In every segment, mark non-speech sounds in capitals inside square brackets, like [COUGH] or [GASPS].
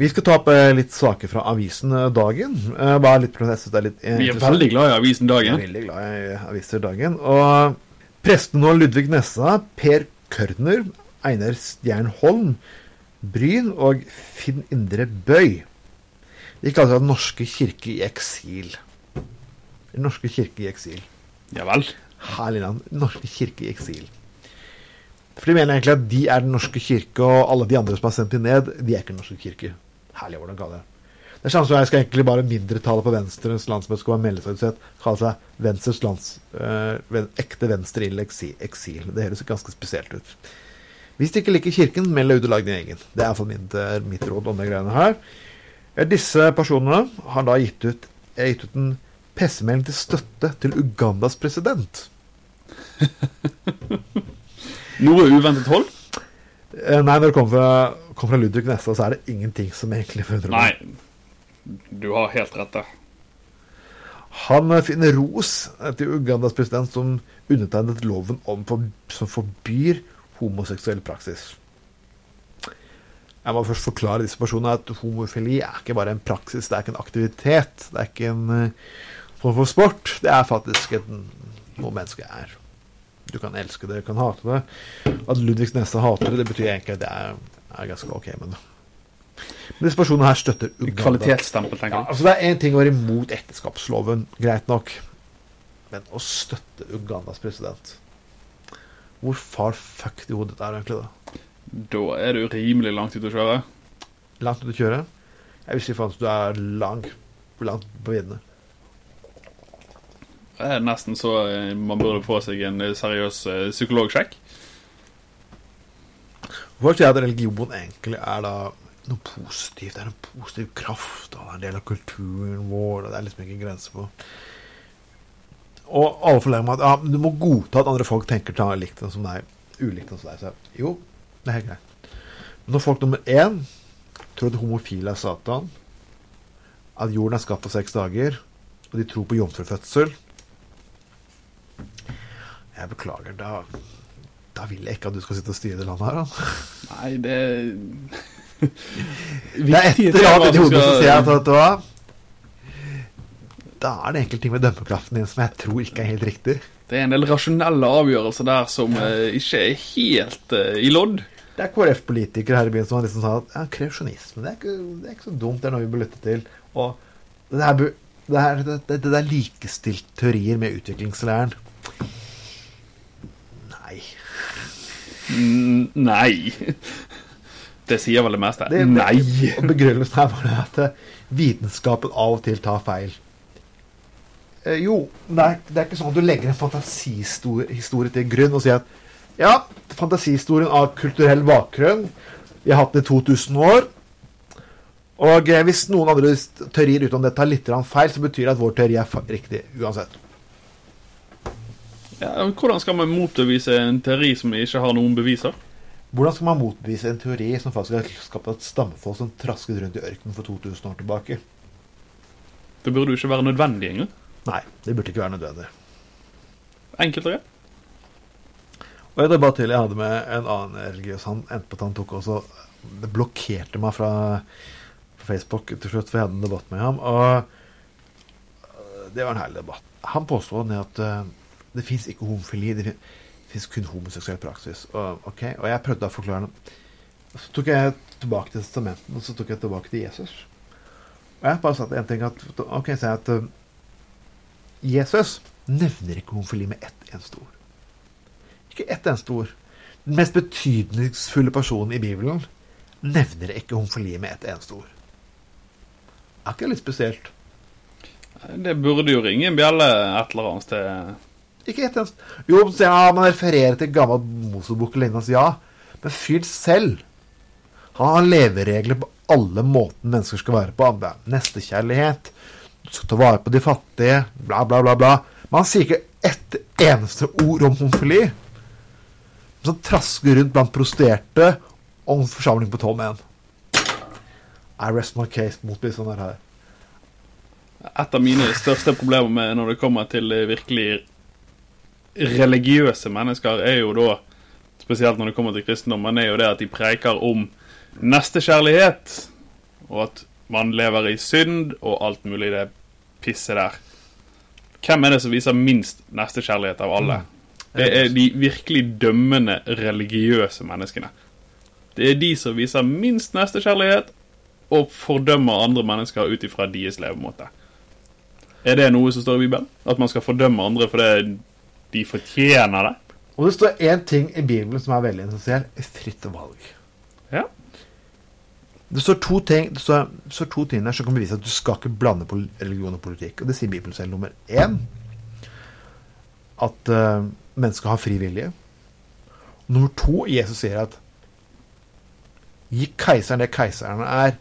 Vi skal ta opp eh, litt saker fra avisen eh, Dagen. Eh, bare litt, jeg synes det er litt Vi er veldig glad i avisen Dagen. er veldig glad i aviser Dagen. Og prestene og Ludvig Nessa, Per Kørner, Einar Stjern Holm, Bryn og Finn Indre Bøy. De kaller seg Den norske kirke i eksil. Den norske kirke i eksil. Ja vel. Herlig navn. Den norske kirke i eksil. For de mener egentlig at de er Den norske kirke, og alle de andre som har sendt dem ned, de er ikke Den norske kirke. Herlig hvordan kaller det. Det er sånn som jeg skal egentlig bare mindretallet på Venstres landsmøte skal melde seg ut til å kalle seg Venstres lands, øh, ekte Venstre i eksil. Det høres ganske spesielt ut. Hvis du ikke liker Kirken, meld deg ut og lag din egen. Det er mitt, mitt råd om de greiene her. Disse personene har da gitt ut, gitt ut en pressemelding til støtte til Ugandas president. [LAUGHS] Noe uventet hold? Eh, Nei, når det kommer fra, kommer fra Ludvig Nessa, så er det ingenting som egentlig forundrer meg. Nei. Du har helt rett der. Han finner ros til Ugandas president som undertegnet loven om for, som forbyr homoseksuell praksis. Jeg må først forklare disse personene at homofili er ikke bare en praksis, det er ikke en aktivitet. Det er ikke en eh, form for sport. Det er faktisk et, noe mennesket er. Du kan elske det, du kan hate det. At Ludvig Nessa hater det, det betyr egentlig at det er, er ganske ok med det. Men disse personene her støtter Uganda. Kvalitetsstempel, tenker tenker Ja, altså Det er én ting å være imot ekteskapsloven, greit nok. Men å støtte Ugandas president Hvor far fucked i hodet er egentlig det? Da er du rimelig langt ute å kjøre. Langt ut å kjøre? Jeg vil si faen at du er lang, langt på viddene. Det er nesten så eh, man burde få seg en eh, seriøs eh, psykologsjekk. Folk sier at religion egentlig er da noe positivt. Det er en positiv kraft, og det er en del av kulturen vår. og Det er liksom ikke grenser på Og alle forlanger meg at ja, du må godta at andre folk tenker til likt som deg, ulikt som deg. Så jo, det er helt greit. Men når folk nummer én tror at homofile er Satan, at jorden er skapt på seks dager, og de tror på jomfrufødsel Jeg beklager, da da vil jeg ikke at du skal sitte og styre det landet her. Da. Nei, det [LAUGHS] Det er et eller annet i hodet som sier at vet du hva Da er det enkelte ting med dømmekraften din som jeg tror ikke er helt riktig. Det er en del rasjonelle avgjørelser der som uh, ikke er helt uh, i lodd. Det er KrF-politikere her i byen som har liksom sagt at ja, kreasjonisme det det er ikke så dumt, det er noe vi bør lytte til. Og det er, det er, det, det, det er likestilt teorier med utviklingslæren. Nei. Nei. Det sier vel det meste. Det, det, nei. Begrunnelsen her var at eh, vitenskapen av og til tar feil. Eh, jo, det er, det er ikke sånn at du legger en fantasihistorie til grunn og sier at ja, fantasihistorien av kulturell bakgrunn Vi har hatt den i 2000 år. Og eh, hvis noen andre teorier utenom det tar litt feil, så betyr det at vår teori er riktig uansett. Ja, hvordan skal man motbevise en teori som ikke har noen beviser? Hvordan skal man motbevise en teori som faktisk har skapt et stammefolk som trasket rundt i ørkenen for 2000 år tilbake? Det burde jo ikke være nødvendig engang. Nei, det burde ikke være nødvendig. Enkelt og greit. Og jeg bare til jeg hadde med en annen religiøs Han endte på at han tok også Det blokkerte meg fra, Facebook til slutt, for jeg hadde en debatt med ham. Og øh, det var en herlig debatt. Han påstod at øh, det fins ikke homofili, det fins kun homoseksuell praksis. Og, okay, og jeg prøvde å forklare det. Så tok jeg tilbake til testamenten, og så tok jeg tilbake til Jesus. Og jeg bare satt en ting at Ok, sier jeg at uh, Jesus nevner ikke homofili med ett eneste ord. Ikke ett eneste ord. Den mest betydningsfulle personen i Bibelen nevner ikke homofili med ett eneste ord. Er ikke det litt spesielt? Det burde jo ringe en bjelle et eller annet sted. Ikke ett eneste. Jo, ja, man refererer til gammel Mosebok og lignende, ja. Men fyren selv han har leveregler på alle måter mennesker skal være på. Det er Nestekjærlighet, du skal ta vare på de fattige, bla, bla, bla. bla. Men han sier ikke ett eneste ord om homofili. Så trasker rundt blant prostituerte en forsamling på tolv menn. I rest my case mot sånn her. Et av mine største problemer med når det kommer til eh, virkelig religiøse mennesker, er jo da, spesielt når det kommer til kristendommen, er jo det at de preiker om nestekjærlighet, og at man lever i synd og alt mulig det pisset der. Hvem er det som viser minst nestekjærlighet av alle? Det er de virkelig dømmende religiøse menneskene. Det er de som viser minst nestekjærlighet og fordømmer andre mennesker ut ifra deres levemåte. Er det noe som står i Bibelen? At man skal fordømme andre fordi de fortjener det? Og det står én ting i Bibelen som er veldig interessert. Fritt valg. Ja. Det står to ting det står, det står to ting der som kan bevise at du skal ikke blande på religion og politikk. Og det sier Bibelen selv. Nummer én at uh, mennesket har fri vilje. Og nummer to Jesus sier at gi keiseren det keiseren er,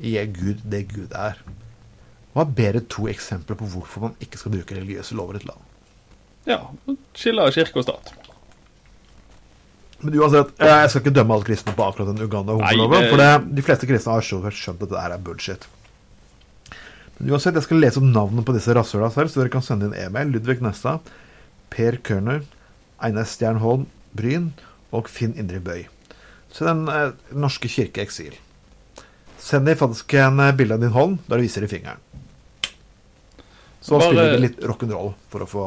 gi Gud det Gud er. Hva bedre to eksempler på hvorfor man ikke skal bruke religiøse lover i et land? Ja. Skiller kirke og stat. Men uansett, jeg skal ikke dømme alle kristne på akkurat den Uganda-homoloven. For det, de fleste kristne har skjønt at det der er bullshit. Men uansett, jeg skal lese opp navnene på disse rasshøla selv, så dere kan sende inn e-mail. Ludvig Nessa, Per Kørner, Einar Stjernholm Bryn og Finn Indre Bøy. Så Den eh, norske kirke eksil. Send dem faktisk en eh, bilde av din hånd, der du viser i fingeren. Så Bare- spiller vi litt rock'n'roll for å få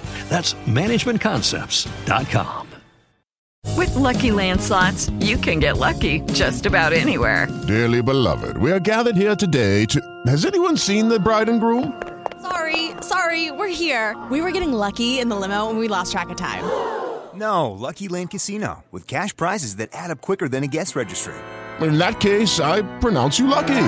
That's managementconcepts.com. With Lucky Land slots, you can get lucky just about anywhere. Dearly beloved, we are gathered here today to. Has anyone seen the bride and groom? Sorry, sorry, we're here. We were getting lucky in the limo and we lost track of time. [GASPS] No, Lucky Land Casino, with cash prizes that add up quicker than a guest registry. In that case, I pronounce you lucky.